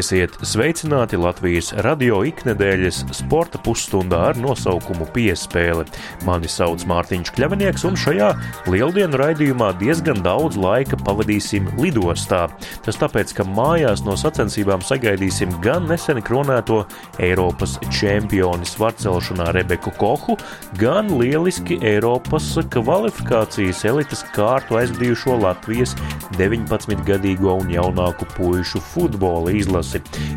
Esiet sveicināti Latvijas radio iknedēļas sporta pusstundā ar nosaukumu Piespēle. Mani sauc Mārtiņš Kļavinieks, un šajā lieldienu raidījumā diezgan daudz laika pavadīsim lidostā. Tas tāpēc, ka mājās no sacensībām sagaidīsim gan nesen kronēto Eiropas čempioni svarcelšanā Rebeku Kohu, gan lieliski Eiropas kvalifikācijas elites kārtu aizvadījušo Latvijas 19-gadīgo un jaunāku puišu futbola izlasi.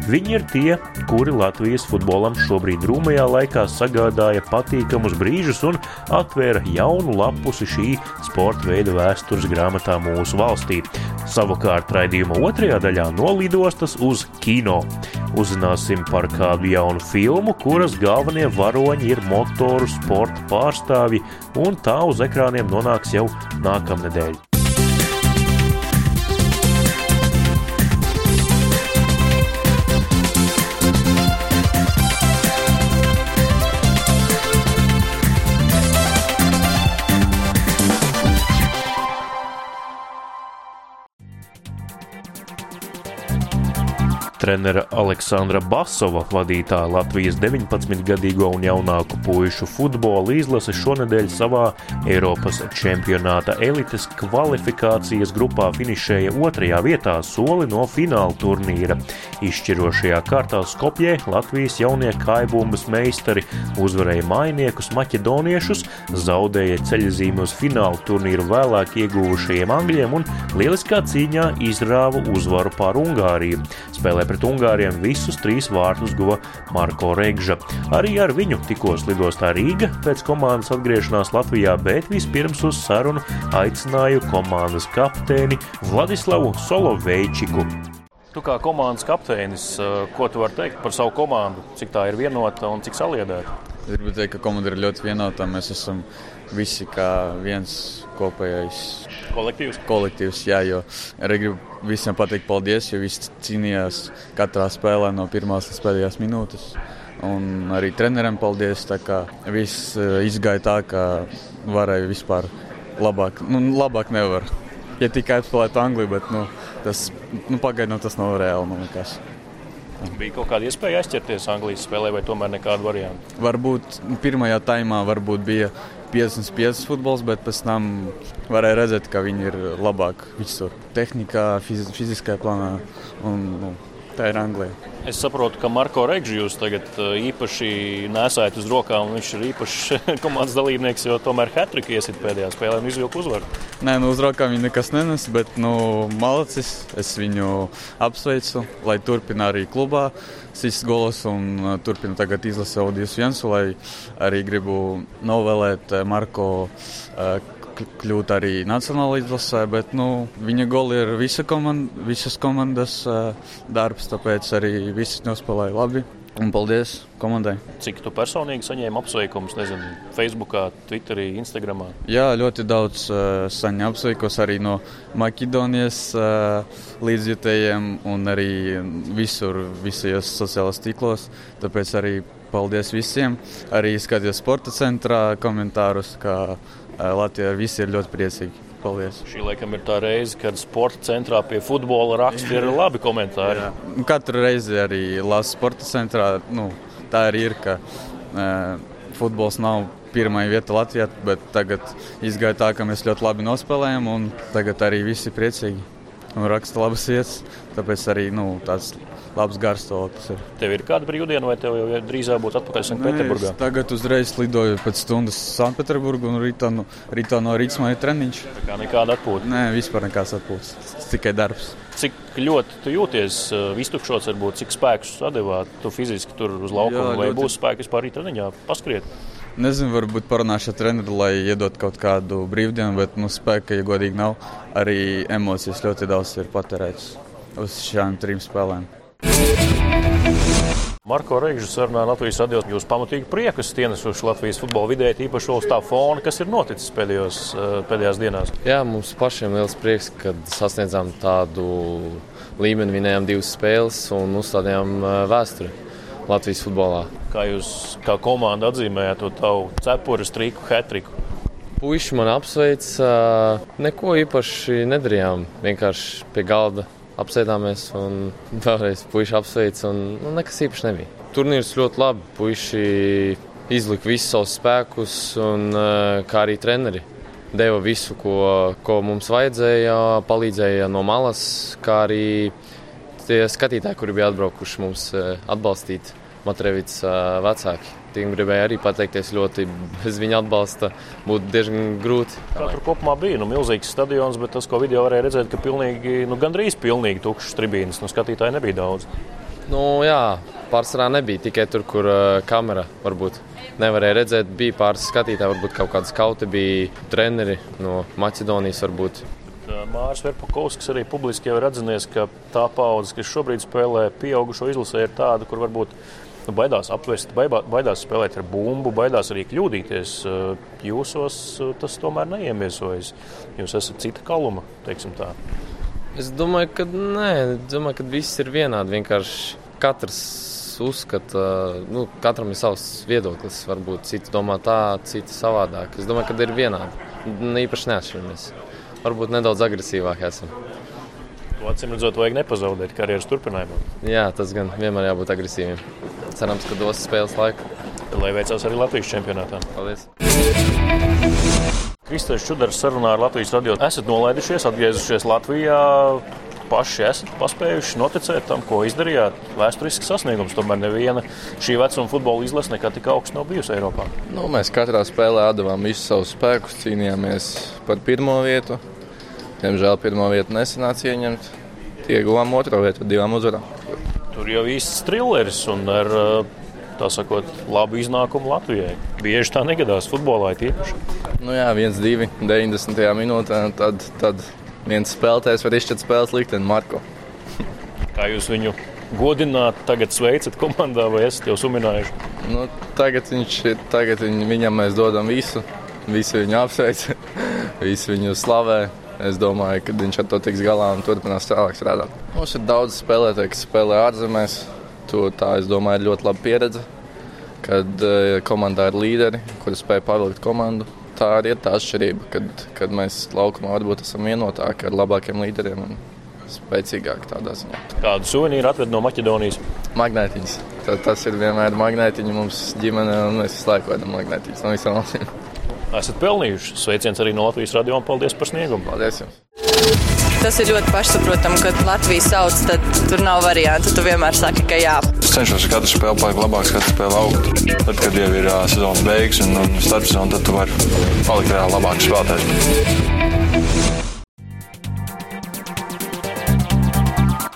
Viņi ir tie, kuri Latvijas futbolam šobrīd drūmajā laikā sagādāja patīkamus brīžus un atvēra jaunu lapusi šī sporta veida vēstures grāmatā mūsu valstī. Savukārt raidījuma otrajā daļā no lidostas uz kino. Uzzināsim par kādu jaunu filmu, kuras galvenie varoņi ir motoru sporta pārstāvji, un tā uz ekrāniem nonāks jau nākamnedēļ. Trenera Aleksandra Basova vadītā Latvijas 19-gadīgo un jaunāku puišu futbola izlase šonadēļ savā Eiropas čempionāta elites kvalifikācijas grupā finišēja otrajā vietā soli no fināla turnīra. Izšķirošajā kārtā Skopjē Latvijas jaunie kaibumbas meistari uzvarēja mainiekus maķedoniešus, zaudēja ceļzīmi uz fināla turnīru vēlāk ieguvušajiem angļiem un lieliskā cīņā izrāva uzvaru pār Ungāriju. Spēlē pret Ungāriem visus trīs vārtus guva Marko Regža. Arī ar viņu tikos lidostā Rīga pēc komandas atgriešanās Latvijā, bet vispirms uz sarunu aicināju komandas kapteini Vladislavu Soloveičiku. Tu kā komandas kapteinis, ko tu vari teikt par savu komandu? Cik tā ir vienota un cik saliedēta? Es gribu teikt, ka komanda ir ļoti vienota. Mēs esam visi kā viens kopējais kolektīvs. kolektīvs jā, jo arī gribu visiem pateikt paldies, jo visi cīnījās katrā spēlē no pirmās līdz pēdējās minūtes. Un arī treneriem paldies. Viss izgāja tā, ka varēja vispār labāk. Nu, labāk nevar. Ja tikai apspēlēt Angliju, bet nu, tas nu, pagaidām tas nav reāli. Man liekas. Bija kaut kāda iespēja aizķerties Anglijas spēlē, vai tomēr nekādu variantu? Varbūt pirmajā taimā varbūt bija 55 futbols, bet pēc tam varēja redzēt, ka viņi ir labāk visur. Tehnikā, fiz fiziskajā plānā un nu, tā ir Anglija. Es saprotu, ka Marko Reigžu jūs tagad uh, īpaši nesājat uz rokām. Viņš ir īpašs komandas dalībnieks, jo tomēr Hatrika iesit pēdējā spēlē un izvilka uzvaru. Nē, nu uz rokām viņa nekas nenes, bet nu, malacis. Es viņu apsveicu, lai turpina arī klubā sist golos un uh, turpina tagad izlasīt Audijas Viensu, lai arī gribu novēlēt uh, Marko kļūt arī nacionālajā izlasē, bet nu, viņa goli ir visa komanda, visas komandas uh, darbs, tāpēc arī visi nospēlēja labi. Un paldies komandai. Cik tu personīgi saņēmi apsveikumus, nezinu, Facebook, Twitterī, Instagram? Jā, ļoti daudz uh, saņēmu apsveikumus arī no Maķedonijas uh, līdzjutējiem un arī visur, visos sociālajos tīklos. Tāpēc arī paldies visiem. Arī skatījos sporta centrā komentārus, ka Latvijā visi ir ļoti priecīgi. Paldies. Šī laikam ir tā reize, kad sporta centrā pie futbola raksta ir labi komentāri. Jā. Katru reizi arī lasu sporta centrā. Nu, tā arī ir, ka e, futbols nav pirmā vieta Latvijā, bet tagad izgāja tā, ka mēs ļoti labi nospēlējam un tagad arī visi priecīgi un raksta labas vietas. Tāpēc arī nu, tāds labs garstāvoklis. Tev ir kāda brīvdiena, vai tev jau drīzāk būtu atpakaļ Sanktpēterburgā? Tagad uzreiz lidoju pēc stundas Sanktpēterburgā un rītā no, rītā no Rīgas man ir treniņš. Tā kā nekāda atpūta? Nē, vispār nekāds atpūtas. Tikai darbs. Cik ļoti jūties uh, iztukšots, varbūt cik spēkus sadevāt tu fiziski tur uz laukuma, vai ļoti... būs spēki vispār rītā treniņā paskriet? Nezinu, varbūt parunāšu ar treneru, lai iedot kaut kādu brīvdienu, bet nu, spēka, ja godīgi nav, arī emocijas ļoti daudz ir patērētas uz šām trim spēlēm. Marko Reigžu sarunā Latvijas radio jūs pamatīgi prieku stienesuši Latvijas futbola vidē, īpaši uz tā fona, kas ir noticis pēdējos, eh, pēdējās dienās. Jā, mums pašiem liels prieks, kad sasniedzām tādu līmeni, vinējām divas spēles un uzstādījām eh, vēsturi Latvijas futbolā. Kā jūs kā komanda atzīmējat to tavu cepuri, strīku, hetriku? Puiši man apsveic, eh, neko īpaši nedarījām. Vienkārši pie galda apsēdāmies un vēlreiz puiši apsveic. Un, nu, nekas īpaši nebija. Turnīrs ļoti labi. Puiši izlika visus savus spēkus, un kā arī treneri deva visu, ko, ko mums vajadzēja, palīdzēja no malas, kā arī tie skatītāji, kuri bija atbraukuši mums atbalstīt Matrevits vecāki. Tiem gribēja arī pateikties ļoti. Bez viņa atbalsta būtu diezgan grūti. Kā tur kopumā bija nu, milzīgs stadions, bet tas, ko video varēja redzēt, ka pilnīgi, nu, gandrīz pilnīgi tukšas tribīnes. Nu, skatītāji nebija daudz. Nu, jā, pārsvarā nebija tikai tur, kur uh, kamera varbūt nevarēja redzēt. Bija pāris skatītāji, varbūt kaut kāda skauti, bija treneri no Maķedonijas. Varbūt. Mārcis Verpakovskis arī publiski jau ir atzinies, ka tā paudze, kas šobrīd spēlē pieaugušo izlasē, ir tāda, kur varbūt nu, baidās apvest, baidās spēlēt ar bumbu, baidās arī kļūdīties. Jūsos tas tomēr neiemiesojas. Jūs esat cita kaluma, teiksim tā. Es domāju, ka nē, domāju, ka viss ir vienādi. Vienkārši katrs uzskata, nu, katram ir savs viedoklis. Varbūt citi domā tā, citi savādāk. Es domāju, ka ir vienādi. Īpaši neatšķiramies. Varbūt nedaudz agresīvāk esam. Acīm redzot, vajag nepazaudēt karjeras turpinājumā. Jā, tas gan vienmēr jābūt agresīviem. Cerams, ka dos spēles laiku. Lai veicās arī Latvijas čempionātā. Paldies! Kristēns Čudars sarunā ar Latvijas radio. Esat nolaidušies, atgriezušies Latvijā. Paši esat paspējuši noticēt tam, ko izdarījāt. Vēsturisks sasniegums. Tomēr neviena šī vecuma futbola izlase nekad tik augsts nav bijusi Eiropā. Nu, mēs katrā spēlē atdevām visus savus spēkus, cīnījāmies par pirmo vietu. Diemžēl pirmo vietu nesanāca ieņemt. Ieguvām otro vietu ar divām uzvarām. Tur jau īsts trilleris un ar tā sakot, labu iznākumu Latvijai. Bieži tā negadās futbolā tieši. Nu jā, viens, divi, 90. minūtē. Tad, tad viens spēlētājs var izšķirt spēles likteni Marko. Kā jūs viņu godināt, tagad sveicat komandā vai esat jau suminājuši? Nu, tagad viņš, tagad viņ, viņam mēs dodam visu. Visi viņu apsveic, visi viņu slavē. Es domāju, ka viņš ar to tiks galā un turpinās tālāk strādāt. Mums ir daudz spēlētāju, kas spēlē ārzemēs. To, tā, es domāju, ir ļoti laba pieredze, kad uh, komandā ir līderi, kuri spēj pavilkt komandu. Tā arī ir tā atšķirība, kad, kad mēs laukumā varbūt esam vienotāki ar labākiem līderiem un spēcīgāki tādā ziņā. Kādu suvenīru atved no Maķedonijas? Magnētiņas. Tas ir vienmēr magnētiņa mums ģimenē, un mēs visu laiku vedam magnētiņas no visām valstīm esat pelnījuši. Sveiciens arī no Latvijas radio un paldies par sniegumu. Paldies! Jums. Tas ir ļoti pašsaprotami, kad Latvijas sauc, tad tur nav variantu. Tu vienmēr saki, ka jā. Es cenšos katru spēli palikt labāks, katru spēli augt. Tad, kad jau ir uh, sezonas beigas un, un starpsezona, tad tu vari palikt vēl labāks spēlētājs.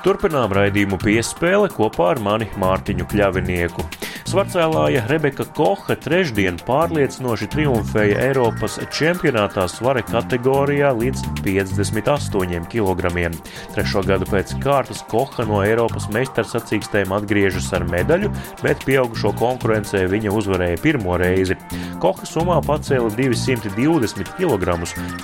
Turpinām raidījumu piespēle kopā ar mani Mārtiņu Kļavinieku. Svarcēlāja Rebeka Koha trešdien pārliecinoši triumfēja Eiropas čempionātā svara kategorijā līdz 58 kg. Trešo gadu pēc kārtas Koha no Eiropas meistarsacīkstēm atgriežas ar medaļu, bet pieaugušo konkurencē viņa uzvarēja pirmo reizi. Koha summā pacēla 220 kg,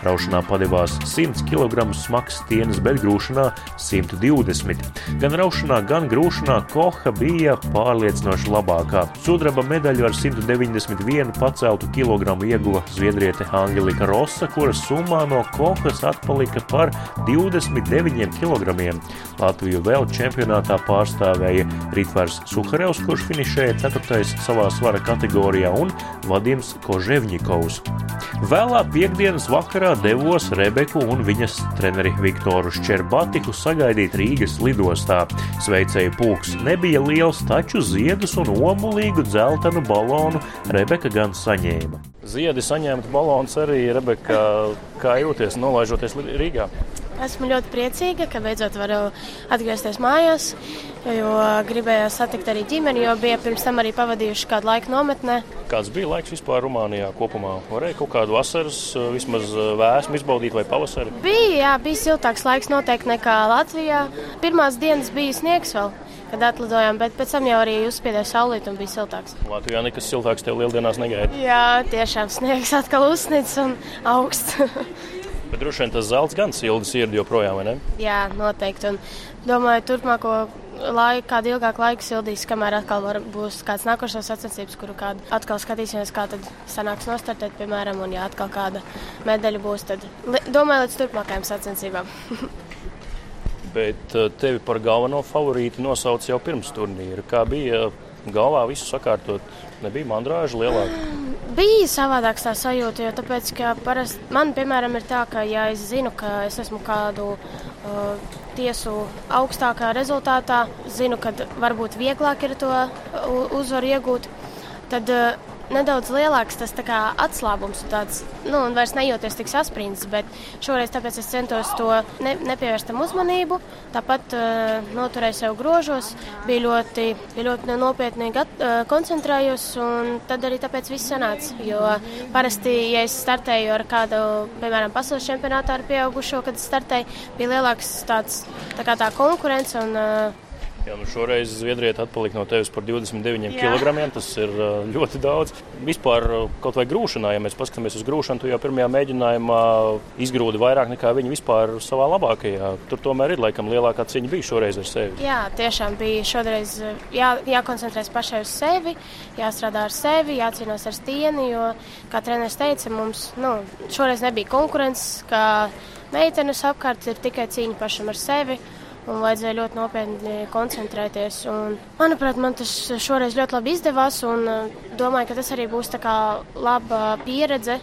raušanā padevās 100 kg smags stienas, bet grūšanā 120. Gan raušanā, gan grūšanā Koha bija pārliecinoši labāka kā sudraba medaļu ar 191 paceltu kilogramu ieguva zviedriete Angelika Rosa, kuras summā no Kohas atpalika par 29 kg. Latviju vēl čempionātā pārstāvēja Ritvars Suharevs, kurš finišēja 4. savā svara kategorijā, un Vadims Koževņikovs. Vēlā piekdienas vakarā devos Rebeku un viņas treneri Viktoru Šķerbatiku sagaidīt Rīgas lidostā. Sveicēju pulks nebija liels, taču ziedus un omu Omulīgu dzeltenu balonu Rebeka gan saņēma. Ziedi saņemt balons arī Rebeka, kā jūties nolaižoties Rīgā? Esmu ļoti priecīga, ka beidzot varu atgriezties mājās, jo gribēju satikt arī ģimeni, jo bija pirms tam arī pavadījuši kādu laiku nometnē. Kāds bija laiks vispār Rumānijā kopumā? Varēja kaut kādu vasaras, vismaz vēsmu izbaudīt vai pavasari? Bija, jā, bija siltāks laiks noteikti nekā Latvijā. Pirmās dienas bija sniegs vēl kad atlidojām, bet pēc tam jau arī uzspiedēja saulīt un bija siltāks. Latvijā nekas siltāks tev lieldienās negaida. Jā, tiešām sniegs atkal uzsnits un augsts. bet droši vien tas zelts gan sildi sirdi joprojām, vai ne? Jā, noteikti. Un domāju, turpmāko laiku, kādu ilgāku laiku sildīs, kamēr atkal var, būs kāds nākošais sacensības, kuru kādu atkal skatīsimies, kā tad sanāks nostartēt, piemēram, un ja atkal kāda medaļa būs, tad domāju līdz turpmākajām sacensībām. Bet uh, tevi par galveno favorīti nosauca jau pirms turnīra. Kā bija galvā visu sakārtot? Nebija mandrāža lielāka. Bija savādāks tā sajūta, jo tāpēc, ka parasti man, piemēram, ir tā, ka, ja es zinu, ka es esmu kādu uh, tiesu augstākā rezultātā, zinu, ka varbūt vieglāk ir to uzvaru iegūt, tad uh, nedaudz lielāks tas atslābums, un tāds, nu, un vairs nejūties tik saspringts. Bet šoreiz tāpēc es centos to ne, nepievērst tam uzmanību. Tāpat uh, noturēju sev grožos, bija ļoti, bija ļoti nopietni gat, uh, koncentrējos, un tad arī tāpēc viss sanāca. Jo parasti, ja es startēju ar kādu, piemēram, pasaules čempionātā ar pieaugušo, kad startēju, bija lielāks tāds tā, tā konkurence. Un, uh, Jā, nu šoreiz Zviedrija atpalika no tevis par 29 kg. Tas ir ļoti daudz. Vispār kaut vai grūšanā, ja mēs paskatāmies uz grūšanu, tu jau pirmajā mēģinājumā izgrūdi vairāk nekā viņi vispār savā labākajā. Tur tomēr ir laikam lielākā cīņa bija šoreiz ar sevi. Jā, tiešām bija šoreiz jā, jākoncentrēs pašai uz sevi, jāstrādā ar sevi, jācīnās ar stieni, jo, kā treneris teica, mums nu, šoreiz nebija konkurences, kā meitenes apkārt ir tikai cīņa pašam ar sevi un vajadzēja ļoti nopietni koncentrēties. Un, manuprāt, man tas šoreiz ļoti labi izdevās, un uh, domāju, ka tas arī būs laba pieredze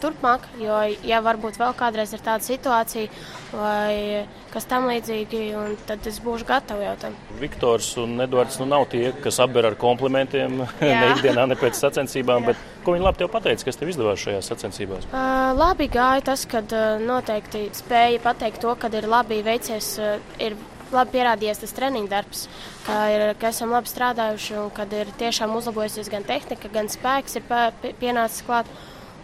turpmāk, jo, ja varbūt vēl kādreiz ir tāda situācija, vai kas tam līdzīgi, tad es būšu gatava jau tam. Viktors un Edvards nu nav tie, kas apber ar komplimentiem ne ikdienā, ne pēc sacensībām, Jā. bet ko viņi labi tev pateica, kas tev izdevās šajās sacensībās? Uh, labi gāja tas, kad uh, noteikti spēja pateikt to, kad ir labi veicies, uh, ir labi pierādījies tas treniņu darbs, ka, ir, ka esam labi strādājuši un kad ir tiešām uzlabojusies gan tehnika, gan spēks ir pienācis klāt.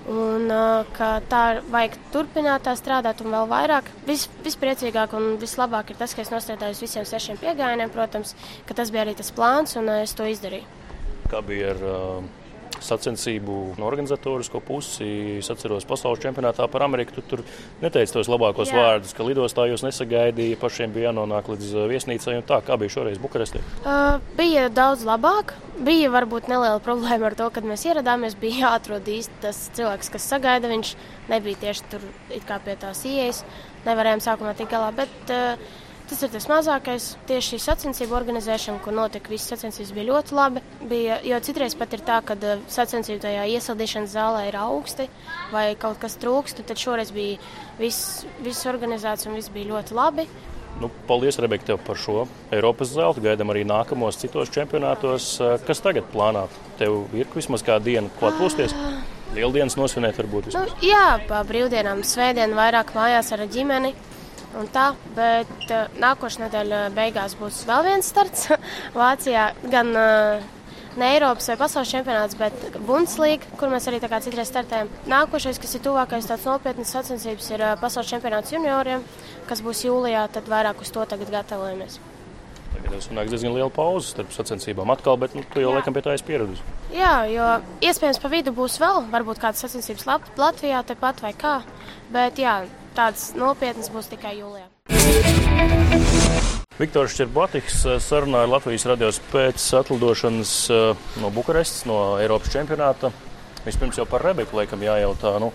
Un ka tā vajag turpināt tā strādāt un vēl vairāk. Vis, vispriecīgāk un vislabāk ir tas, ka es nostrādāju visiem sešiem piegājieniem, protams, ka tas bija arī tas plāns un es to izdarīju. Kā bija ar uh, sacensību no organizatorisko pusi. Es atceros pasaules čempionātā par Ameriku. Tu tur neteici tos labākos Jā. vārdus, ka lidostā jūs nesagaidīja, pašiem bija jānonāk līdz uh, viesnīcai. Tā kā bija šoreiz Bukarestē? Uh, bija daudz labāk. Bija varbūt neliela problēma ar to, kad mēs ieradāmies. Bija jāatrod īsti tas cilvēks, kas sagaida. Viņš nebija tieši tur pie tās ieejas. Nevarējām sākumā tikt galā. Bet, uh, Tas ir tas mazākais. Tieši šī sacensību organizēšana, kur notika visas sacensības, bija ļoti labi. Bija, jo citreiz pat ir tā, ka sacensību tajā iesildīšanas zālē ir augsti vai kaut kas trūkst. Tad šoreiz bija viss, viss organizēts un viss bija ļoti labi. Nu, paldies, Rebeka, tev par šo Eiropas zeltu. Gaidām arī nākamos citos čempionātos. Kas tagad plānā? Tev ir vismaz kāda diena, ko atpūsties? Lieldienas nosvinēt, varbūt. Nu, jā, pa brīvdienām, svētdien vairāk mājās ar ģimeni un tā. Bet uh, nākošais nedēļa beigās būs vēl viens starts Vācijā. Gan uh, ne Eiropas vai pasaules čempionāts, bet Bundeslīga, kur mēs arī citreiz startējam. Nākošais, kas ir tuvākais tāds nopietnas sacensības, ir pasaules čempionāts junioriem, kas būs jūlijā. Tad vairāk uz to tagad gatavojamies. Tagad tas nāks diezgan liela pauze starp sacensībām. Atkal, bet nu, tu jau Jā. laikam pie tā esi pieradusi. Jā, jo iespējams pa vidu būs vēl, varbūt kādas sacensības Latvijā, tepat vai kā. Bet jā, tādas nopietnas būs tikai jūlijā. Viktors Čerbotiks eh, sarunāja Latvijas radios pēc atlidošanas eh, no Bukarestas, no Eiropas čempionāta. Vispirms jau par Rebeku laikam jājautā. Nu,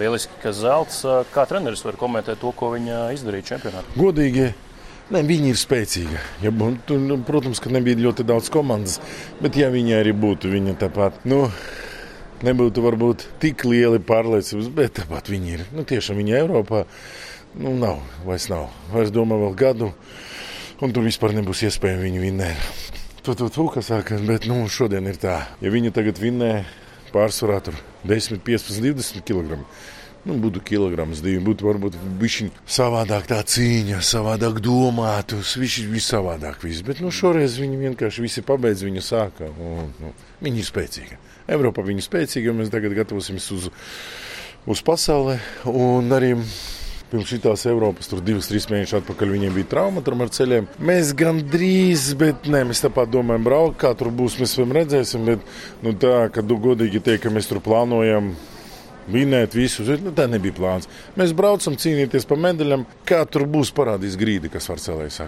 lieliski, ka zelts. Eh, kā treneris var komentēt to, ko viņa izdarīja čempionātā? Godīgi. Ne, viņa ir spēcīga. Ja, nu, protams, ka nebija ļoti daudz komandas, bet ja viņa arī būtu, viņa tāpat. Nu, nebūtu varbūt tik lieli pārliecības, bet tāpat viņi ir. Nu, tiešām viņi Eiropā nu, nav, vairs nav. Vairs domā vēl gadu, un tur vispār nebūs iespējams viņu vinnēt. Tu, tu, tu, kas saka, bet nu, šodien ir tā. Ja viņi tagad vinnē pārsvarā 10, 15, 20 kg. Nu, būtu kilograms, divi. Būtu varbūt bišķiņ savādāk tā cīņa, savādāk domātu, viss ir savādāk. Viss. Bet nu, šoreiz viņi vienkārši visi pabeidz viņu sākā. Nu, viņi ir spēcīgi. Eiropā viņi ir spēcīgi, un mēs tagad gatavosimies uz, uz pasauli. Un arī Pirms šīs Eiropas tur divas, trīs mēnešus atpakaļ viņiem bija trauma ar ceļiem. Mēs gandrīz, bet nē, mēs tāpat domājam, braukt, kā tur būs. Mēs vēl redzēsim, bet nu, tā, ka godīgi teikt, ka mēs tur plānojam vinēt visus. Nu, tā nebija plāns. Mēs braucam cīnīties par medaļām. Kā tur būs parādījis grīdi, kas var celēt.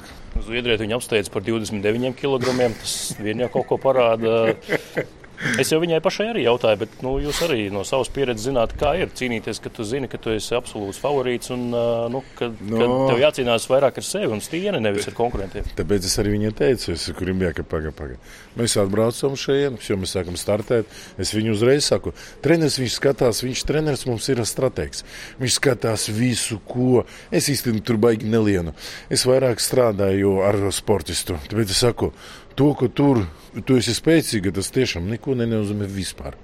Zviedrijā viņa apsteidz par 29 kg. Tas vien jau kaut ko parāda. Es jau viņai pašai arī jautāju, bet nu, jūs arī no savas pieredzes zināt, kā ir cīnīties, ka tu zini, ka tu esi absolūts favorīts un nu, ka, no. ka tev jācīnās vairāk ar sevi un stieni, nevis ar konkurentiem. Tāpēc es arī viņai teicu, es gribēju, ka paga, paga. Mēs atbraucam šeit, jau mēs sākam startēt. Es viņu uzreiz saku, treneris viņš skatās, viņš treneris mums ir stratēgs. Viņš skatās visu, ko es īstenībā tur baigi nelienu. Es vairāk strādāju ar sportistu. Tāpēc es saku, to, ka tur tu esi spēcīga, tas tiešām neko nenozīmē vispār.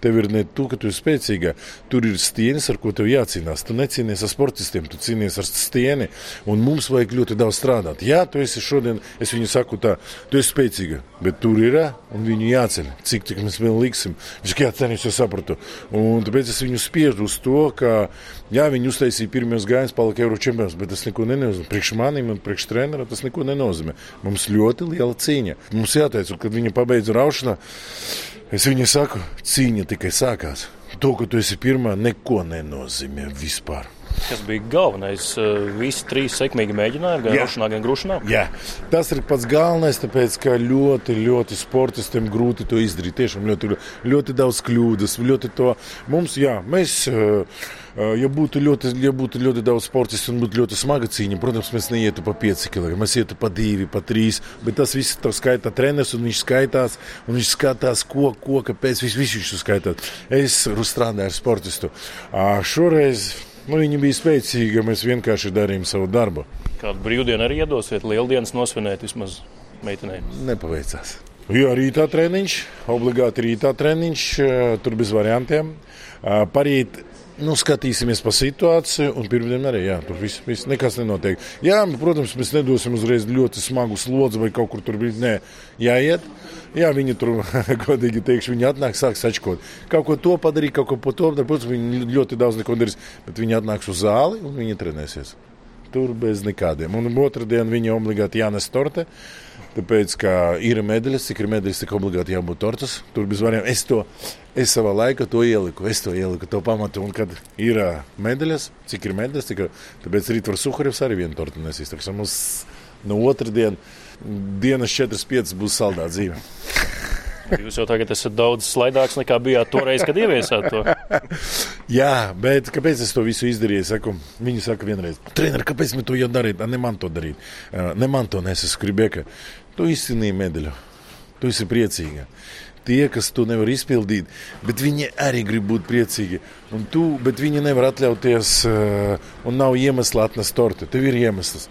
Tev ir ne tu, ka tu esi spēcīga, tur ir stieņas, ar ko tev jācīnās. Tu necīnies ar sportistiem, tu cīnies ar stieni, un mums vajag ļoti daudz strādāt. Jā, tu esi šodien, es viņu saku tā, tu esi spēcīga, bet tur ir, un viņu jāceļ. Cik tik mēs vēl liksim? Viņš kā cenīs, es sapratu. Un tāpēc es viņu spiežu uz to, ka, jā, viņi uztaisīja pirmos gājienus, palika Eiro čempions, bet tas neko nenozīmē. Priekš manim un priekš treneram tas neko nenozīmē. Mums ļoti liela cīņa. Mums jāteic, kad viņi pabeidza raušanā. Es viņai saku, cīņa tikai sākās. To, ka tu esi pirmā, neko nenozīmē vispār. Kas bija galvenais? Eh, visi trīs sekmīgi mēģinājumi, gan grūšanā, gan grūšanā. Jā, tas ir pats galvenais, tāpēc ka ļoti, ļoti sportistiem grūti to izdarīt. Tiešām ļoti, ļoti daudz kļūdas, ļoti to mums, jā, mēs. Uh, Ja būtu, ļoti, ja būtu ļoti daudz sportistu un būtu ļoti smaga cīņa, protams, mēs neietu pa 5 km, mēs ietu pa 2, pa 3. Bet tas viss to skaita treneris un viņš skaitās, un viņš skatās, ko, ko kāpēc viņš, viņš to skaitās. Es strādāju ar sportistu. Šoreiz nu, viņi bija spēcīgi, mēs vienkārši darījām savu darbu. Kādu brīvdienu arī iedosiet, lieldienas nosvinēt vismaz meitenei? Nepaveicās. Jā, rītā treniņš, obligāti rītā treniņš, tur bez variantiem. Parīt Nu, skatīsimies pa situāciju, un pirmdien arī jā, tur viss, viss nekas nenotiek. Jā, protams, mēs nedosim uzreiz ļoti smagu slodzi vai kaut kur tur bija. Nē, jāiet. Jā, viņi tur, godīgi teikšu, viņi atnāk, sāk sačkot. Kaut ko to padarīt, kaut ko po to, protams, viņi ļoti daudz neko darīs, bet viņi atnāks uz zāli un viņi trenēsies. Tur bez nekādiem. Un otrdien viņi obligāti jānes torte. Tāpēc, ka ir medaļas, cik ir medaļas, cik obligāti jābūt tortas. Tur bez variantiem. Es to es savā laikā to ieliku. Es to ieliku, to pamatu. Un, kad ir medaļas, cik ir medaļas, cik ir. Tāpēc rīt var Suharevs arī vienu tortu nesīs. Mums no otrdien dienas 4-5 būs saldā dzīve. Jūs jau tagad esat daudz slaidāks nekā bijāt toreiz, kad ieviesāt to. Jā, bet kāpēc es to visu izdarīju? Saku, viņi saka, vienreiz, trener, kāpēc man to jādarīt? Ne man to darīt. Ne man to nes, es gribēju, ka tu izcīnīji medaļu. Tu esi priecīga. Tie, kas to nevar izpildīt, bet viņi arī grib būt priecīgi. Un tu, bet viņi nevar atļauties, un nav iemesla atnest torti. Tev ir iemesls.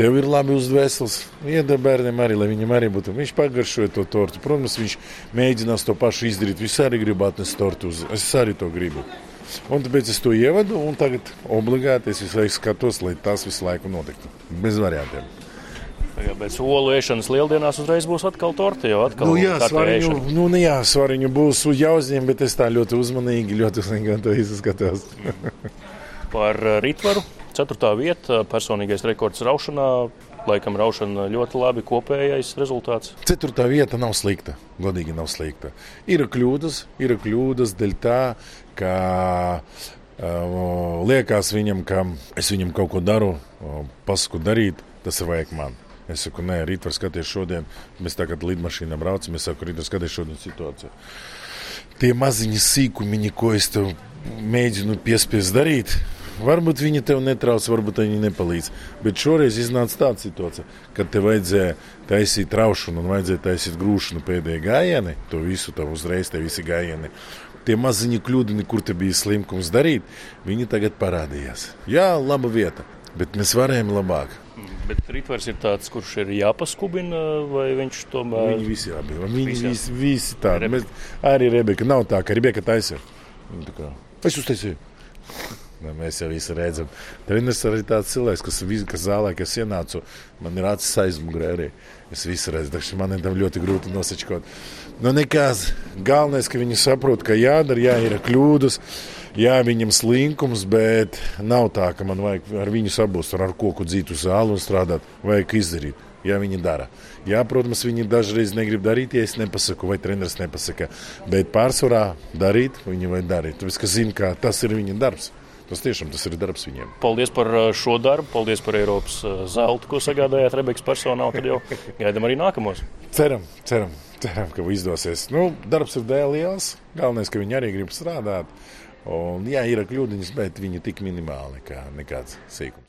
Tev ir labi uz dvēseles. Iedod bērnam arī, lai viņam arī būtu. Viņš pagaršoja to tortu. Protams, viņš mēģinās to pašu izdarīt. Viņš arī grib atnest tortu uz. Es arī to gribu. Un tāpēc es to ievadu, un tagad obligāti es visu laiku skatos, lai tas visu laiku notiktu. Bez variantiem. Jā, bet olu ēšanas lieldienās uzreiz būs atkal torta. Jau atkal nu, jā, svariņu, nu, nu, jā, svariņu būs jāuzņem, bet es tā ļoti uzmanīgi, ļoti uzmanīgi to izskatos. Par ritvaru Ceturtā vieta, personīgais rekords raušanā. Laikam raušana ļoti labi kopējais rezultāts. Ceturtā vieta nav slikta. Godīgi nav slikta. Ir kļūdas, ir kļūdas dēļ tā, ka uh, liekas viņam, ka es viņam kaut ko daru, uh, pasaku darīt, tas ir vajag man. Es saku, nē, rīt var skatīties šodien. Mēs tagad lidmašīnā braucam. Es saku, rīt var skatīties šodien situāciju. Tie maziņi sīkumiņi, ko es tev mēģinu piespiest darīt, Varbūt viņi tev netrauc, varbūt viņi nepalīdz. Bet šoreiz iznāca tāda situācija, kad tev vajadzēja taisīt raušanu un vajadzēja taisīt grūšanu pēdējā gājienā. To visu tev uzreiz, te visi gājieni. Tie maziņi kļūdini, kur te bija slimkums darīt, viņi tagad parādījās. Jā, laba vieta, bet mēs varējām labāk. Bet rītvars ir tāds, kurš ir jāpaskubina, vai viņš tomēr. Viņi visi abi. Viņi visi, visi, visi tādi. Mēs, arī Rebeka nav tā, ka Rebeka taisa. Es uztaisīju. Nu, mēs jau visi redzam. Treneris arī tāds cilvēks, kas, kas zālē, kas ienāca, man ir acis aizmugurē arī. Es visu redzu, taču man ir ļoti grūti nosačkot. Nu, nekas. Galvenais, ka viņi saprot, ka jādara, jā, ir kļūdas, jā, viņam slinkums, bet nav tā, ka man vajag ar viņu sabūst, ar koku dzītu zāli un strādāt. Vajag izdarīt. Ja viņi dara. Jā, protams, viņi dažreiz negrib darīt, ja es nepasaku, vai treneris nepasaka. Bet pārsvarā darīt, viņi vajag darīt. Tāpēc, ka zina, ka tas ir viņa darbs. Tas tiešām tas ir darbs viņiem. Paldies par uh, šo darbu, paldies par Eiropas uh, zeltu, ko sagādājāt Rebekas personālu. Tad jau gaidām arī nākamos. Ceram, ceram. ceram, ka izdosies. Nu, darbs ir dēļ liels. Galvenais, ka viņi arī grib strādāt. Un, jā, ir kļūdiņas, bet viņi tik minimāli, kā nekāds sīkums.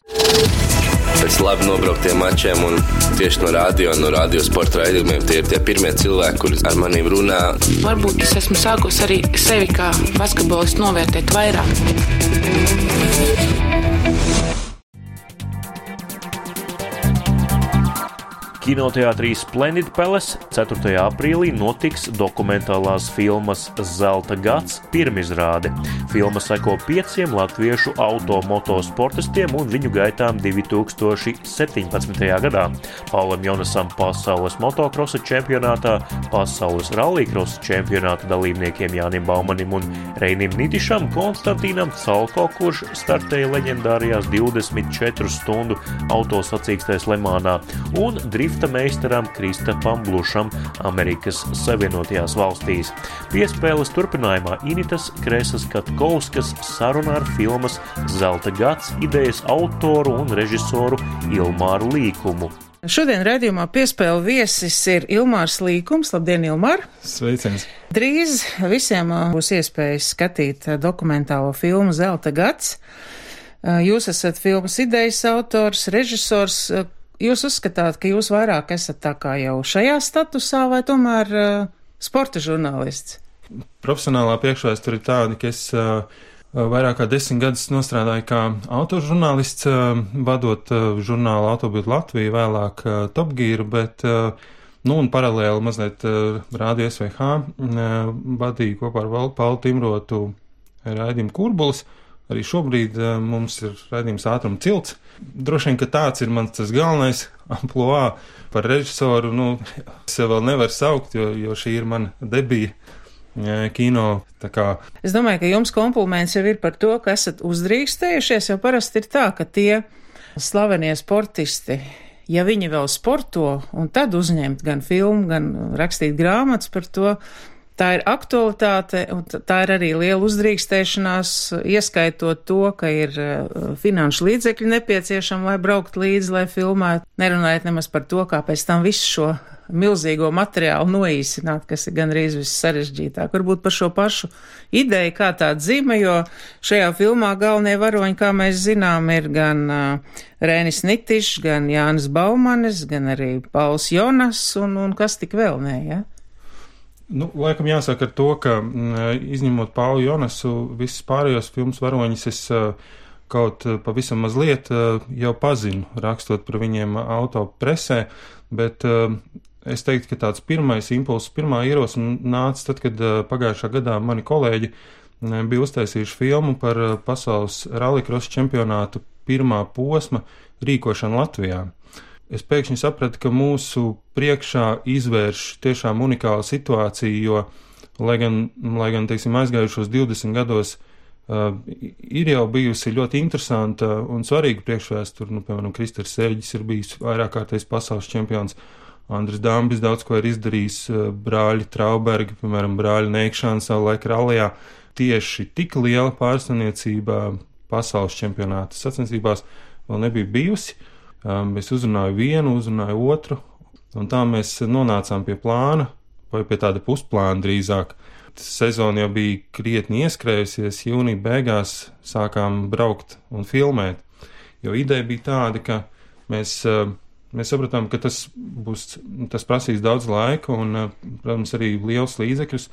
Pēc labi nobrauktiem mačiem un tieši no radio, no radio sporta raidījumiem tie ir tie pirmie cilvēki, kuriem ar maniem runā. Varbūt es esmu sākus arī sevi kā basketbolistu novērtēt vairāk. Kinoteātrī Splendid Palace 4. aprīlī notiks dokumentālās filmas Zelta gads pirmizrāde. Filma seko pieciem latviešu automotosportistiem un viņu gaitām 2017. gadā. Paulam Jonasam pasaules motokrosa čempionātā, pasaules rallycrossa čempionāta dalībniekiem Jānim Baumanim un Reinim Nitišam, Konstantīnam Calko, kurš startēja leģendārajās 24 stundu autosacīkstēs Lemānā, un Drift drifta meistaram Kristapam Blušam Amerikas Savienotajās valstīs. Piespēles turpinājumā Initas Kresas Katkovskas sarunā ar filmas Zelta gads idejas autoru un režisoru Ilmāru Līkumu. Šodien redzējumā piespēle viesis ir Ilmārs Līkums. Labdien, Ilmār! Sveiciens! Drīz visiem būs iespējas skatīt dokumentālo filmu Zelta gads. Jūs esat filmas idejas autors, režisors. Jūs uzskatāt, ka jūs vairāk esat tā kā jau šajā statusā vai tomēr uh, sporta žurnālists? Profesionālā priekšvēsture ir tāda, ka es uh, vairāk kā desmit gadus strādāju kā autožurnālists, uh, vadot uh, žurnālu Autobītu Latviju, vēlāk uh, Top Gear, bet uh, Nu, un paralēli mazliet uh, rādio SVH uh, vadīju kopā ar Paulu Timrotu raidījumu Kurbulis. Uh, Arī šobrīd uh, mums ir redzams ātruma cilts. Droši vien, ka tāds ir mans tas galvenais amploā par režisoru. Nu, es vēl nevaru saukt, jo, jo šī ir mana debija uh, kino. Es domāju, ka jums kompliments jau ir par to, ka esat uzdrīkstējušies, jo parasti ir tā, ka tie slavenie sportisti ja viņi vēl sporto un tad uzņemt gan filmu, gan rakstīt grāmatas par to, Tā ir aktualitāte, un tā ir arī liela uzdrīkstēšanās, ieskaitot to, ka ir uh, finanšu līdzekļi nepieciešami, lai braukt līdzi, lai filmētu. Nerunājot nemaz par to, kā pēc tam visu šo milzīgo materiālu noīsināt, kas ir gandrīz viss sarežģītāk. Varbūt par šo pašu ideju, kā tā dzīme, jo šajā filmā galvenie varoņi, kā mēs zinām, ir gan uh, Rēnis Nitišs, gan Jānis Baumanis, gan arī Pauls Jonas un, un kas tik vēl nē, ja? Nu, laikam jāsaka ar to, ka mm, izņemot Paulu Jonasu, visus pārējos filmas varoņus es kaut pavisam mazliet jau pazinu, rakstot par viņiem auto presē, bet es teiktu, ka tāds pirmais impulss, pirmā ierosme nāca tad, kad pagājušā gadā mani kolēģi bija uztaisījuši filmu par pasaules rallycross čempionātu pirmā posma rīkošanu Latvijā es pēkšņi sapratu, ka mūsu priekšā izvērš tiešām unikāla situācija, jo, lai gan, lai gan teiksim, aizgājušos 20 gados uh, ir jau bijusi ļoti interesanta un svarīga priekšvēsture, nu, piemēram, Kristers Sēģis ir bijis vairāk kārtais pasaules čempions. Andris Dambis daudz ko ir izdarījis, uh, brāļi Traubergi, piemēram, brāļi Neikšāns savu laiku rallijā. Tieši tik liela pārstāvniecība pasaules čempionāta sacensībās vēl nebija bijusi. Uh, Um, es uzrunāju vienu, uzrunāju otru, un tā mēs nonācām pie plāna, vai pie tāda pusplāna drīzāk. Sezona jau bija krietni ieskrējusies, jūnija beigās sākām braukt un filmēt. Jo ideja bija tāda, ka mēs, uh, mēs sapratām, ka tas, būs, tas prasīs daudz laika un, uh, protams, arī liels līdzekļus,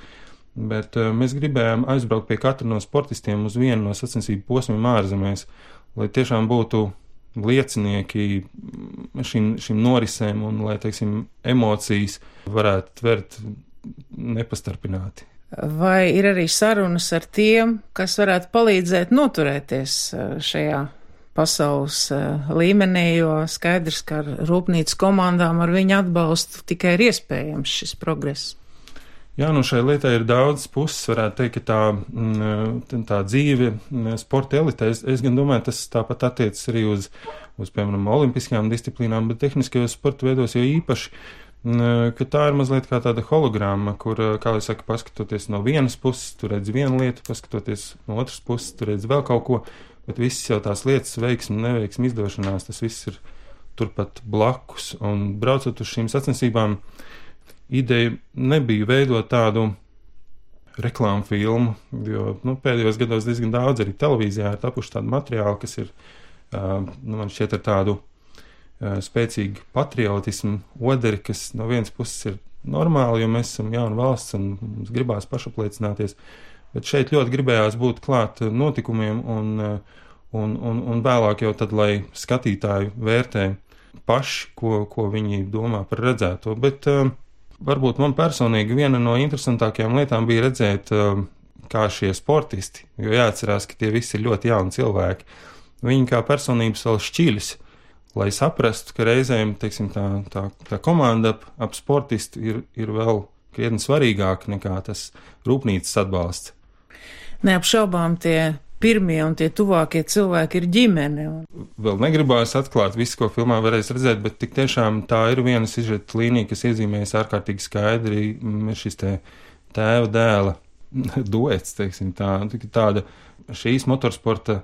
bet uh, mēs gribējām aizbraukt pie katra no sportistiem uz vienu no sacensību posmiem ārzemēs, lai tiešām būtu liecinieki šim, šim norisēm un lai, teiksim, emocijas varētu tvert nepastarpināti. Vai ir arī sarunas ar tiem, kas varētu palīdzēt noturēties eh, šajā pasaules eh, līmenī, jo skaidrs, ka ar rūpnīcas komandām ar viņu atbalstu tikai ir iespējams šis progress? Jā, nu šai lietai ir daudz puses, varētu teikt, ka tā, mm, tā dzīve mm, sporta elitē, es, es gan domāju, tas tāpat attiecas arī uz, uz, piemēram, olimpiskajām disciplīnām, bet tehniskajos sporta veidos jau īpaši, mm, ka tā ir mazliet kā tāda hologramma, kur, kā jau saka, paskatoties no vienas puses, tu redz vienu lietu, paskatoties no otras puses, tu redz vēl kaut ko, bet visas jau tās lietas, veiksmi, neveiksmi, izdošanās, tas viss ir turpat blakus, un braucot uz šīm sacensībām, ideja nebija veidot tādu reklāmu filmu, jo nu, pēdējos gados diezgan daudz arī televīzijā ir tapuši tādi materiāli, kas ir, uh, nu, man šķiet, ar tādu uh, spēcīgu patriotismu oderi, kas no vienas puses ir normāli, jo mēs esam jauna valsts un mums gribās pašapliecināties, bet šeit ļoti gribējās būt klāt notikumiem un, un, un, un vēlāk jau tad, lai skatītāji vērtē paši, ko, ko viņi domā par redzēto, bet uh, Varbūt man personīgi viena no interesantākajām lietām bija redzēt, um, kā šie sportisti, jo jāatcerās, ka tie visi ir ļoti jauni cilvēki, viņi kā personības vēl šķiļas, lai saprastu, ka reizēm teiksim, tā, tā, tā komanda ap, ap sportistu ir, ir vēl krietni svarīgāka nekā tas rūpnīcas atbalsts. Neapšaubām tie pirmie un tie tuvākie cilvēki ir ģimene. Vēl negribās atklāt visu, ko filmā varēs redzēt, bet tik tiešām tā ir viena sižeta līnija, kas iezīmējas ārkārtīgi skaidri. Ir šis te tēva dēla duets, teiksim, tā, tāda šīs motorsporta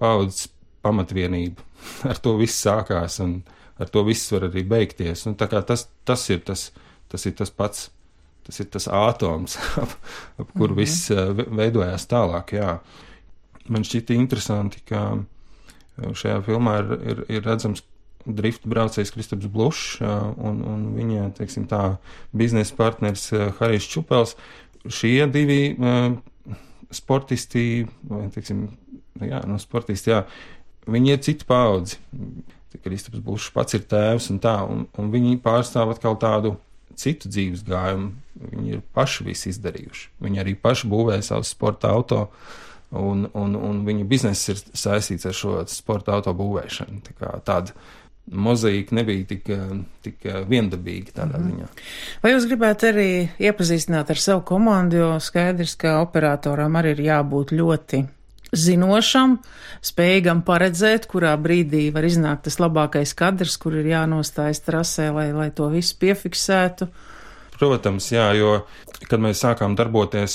paudzes pamatvienība. Ar to viss sākās un ar to viss var arī beigties. Un, tas, tas, ir tas, tas ir tas pats. Tas ir tas atoms, ap, ap kuru mm -hmm. viss uh, veidojās tālāk. Jā man šķita interesanti, ka uh, šajā filmā ir, ir, ir redzams drifta braucējs Kristaps Blušs uh, un, un viņa, teiksim tā, biznesa partneris uh, Harijs Čupels. Šie divi sportisti, teiksim, jā, no sportisti, jā, viņi ir cita paudzi. Kristaps Blušs pats ir tēvs un tā, un, un viņi pārstāv atkal tādu citu dzīves gājumu. Viņi ir paši visu izdarījuši. Viņi arī paši būvē savus sporta auto. Uh, un, un, un viņa bizness ir saistīts ar šo sporta auto būvēšanu. Tā tāda mozaīka nebija tik, tik viendabīga tādā mm. ziņā. Vai jūs gribētu arī iepazīstināt ar savu komandu, jo skaidrs, ka operatoram arī ir jābūt ļoti zinošam, spējīgam paredzēt, kurā brīdī var iznākt tas labākais kadrs, kur ir jānostājas trasē, lai, lai to visu piefiksētu. Protams, jā, jo, kad mēs sākām darboties,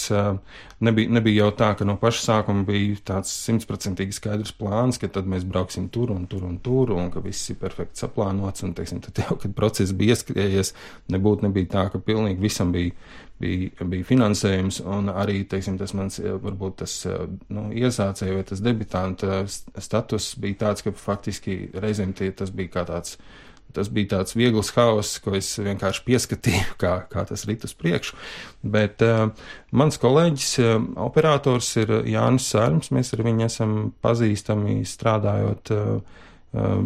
nebija, nebija jau tā, ka no paša sākuma bija tāds simtprocentīgi skaidrs plāns, ka tad mēs brauksim tur un tur un tur, un ka viss ir perfekti saplānots, un, teiksim, tad jau, kad process bija ieskrējies, nebūtu nebija tā, ka pilnīgi visam bija, bija, bija finansējums, un arī, teiksim, tas mans, varbūt tas, nu, iesācēja vai tas debitanta status bija tāds, ka faktiski reizēm tie, tas bija kā tāds, Tas bija tāds viegls haoss, ko es vienkārši pieskatīju, kā, kā tas rit uz priekšu. Bet uh, mans kolēģis, uh, operators, ir Jānis Sārms. Mēs ar viņu esam pazīstami strādājot uh, uh,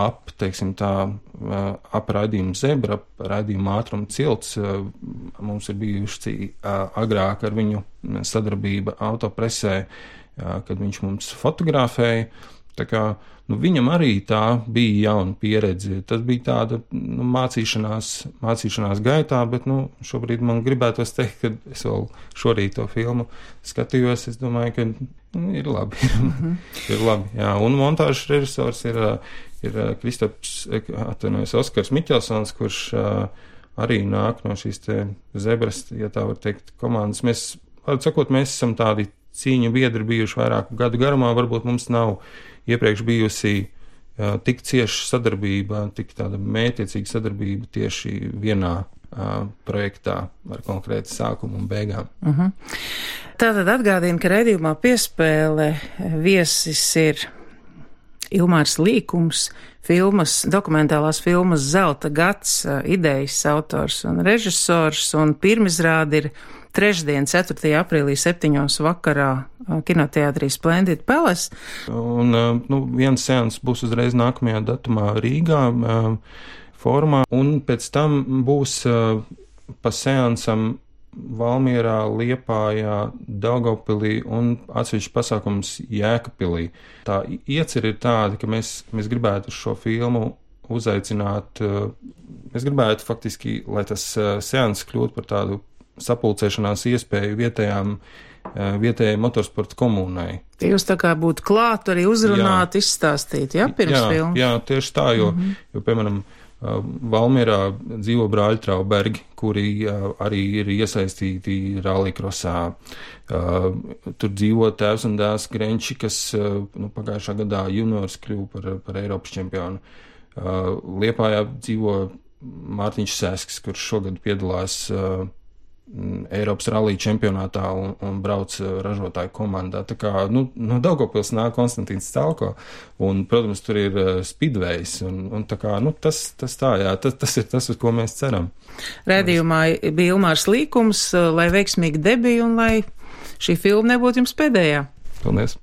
ap, teiksim tā, uh, ap raidījumu zebra, ap raidījumu ātrumu cilts. Uh, mums ir bijuši uh, agrāk ar viņu sadarbība autopresē, uh, kad viņš mums fotografēja. Tā kā nu, viņam arī tā bija jauna pieredze. Tas bija tāda nu, mācīšanās, mācīšanās gaitā, bet nu, šobrīd man gribētos teikt, ka es vēl šorīt to filmu skatījos. Es domāju, ka nu, ir labi. Mm -hmm. ir labi jā. Un montāžas režisors ir, ir Kristaps, atvainojos, Oskars Miķelsons, kurš arī nāk no šīs zebras, ja tā var teikt, komandas. Mēs, sakot, mēs esam tādi cīņu biedri bijuši vairāku gadu garumā, varbūt mums nav iepriekš bijusi uh, tik cieša sadarbība, tik tāda mētiecīga sadarbība tieši vienā uh, projektā ar konkrētu sākumu un beigām. Uh mhm. -huh. Tātad atgādina, ka redzījumā piespēle viesis ir Ilmārs Līkums, filmas, dokumentālās filmas Zelta gads, idejas autors un režisors, un pirmizrādi ir trešdien, 4. aprīlī, 7. vakarā kinoteātrī Splendid Palace. Un nu, viens seans būs uzreiz nākamajā datumā Rīgā formā, un pēc tam būs pa seansam Valmierā, Liepājā, Daugopilī un atsevišķi pasākums Jēkapilī. Tā iecer ir tāda, ka mēs, mēs gribētu šo filmu uzaicināt, mēs gribētu faktiski, lai tas seans kļūtu par tādu sapulcēšanās iespēju vietējām, eh, vietējai motorsporta komunai. Jūs tā kā būtu klāt arī uzrunāt, jā. izstāstīt, jā, pirms jā, filmas? Jā, tieši tā, jo, mm -hmm. jo piemēram, eh, Valmierā dzīvo brāļi Traubergi, kuri uh, arī ir iesaistīti rallykrosā. Uh, tur dzīvo tēvs un dēls Grenči, kas nu, pagājušā gadā juniors kļuva par, par Eiropas čempionu. Liepājā dzīvo Mārtiņš Sēskis, kurš šogad piedalās Eiropas rallija čempionātā un, un brauc ražotāju komandā. Tā kā nu, no Daugopils nāk Konstantīns Stalko, un, protams, tur ir uh, speedways, un, un tā kā, nu, tas, tas tā, jā, tas, tas ir tas, uz ko mēs ceram. Rēdījumā bija Ilmārs Līkums, lai veiksmīgi debija un lai šī filma nebūtu jums pēdējā. Paldies!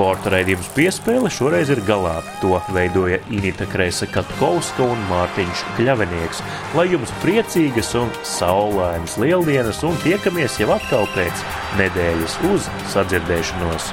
Sporta raidījums piespēle šoreiz ir galā. To veidoja Inita Kreisa Katkovska un Mārtiņš Kļavenieks. Lai jums priecīgas un saulainas lieldienas un tiekamies jau atkal pēc nedēļas uz sadzirdēšanos!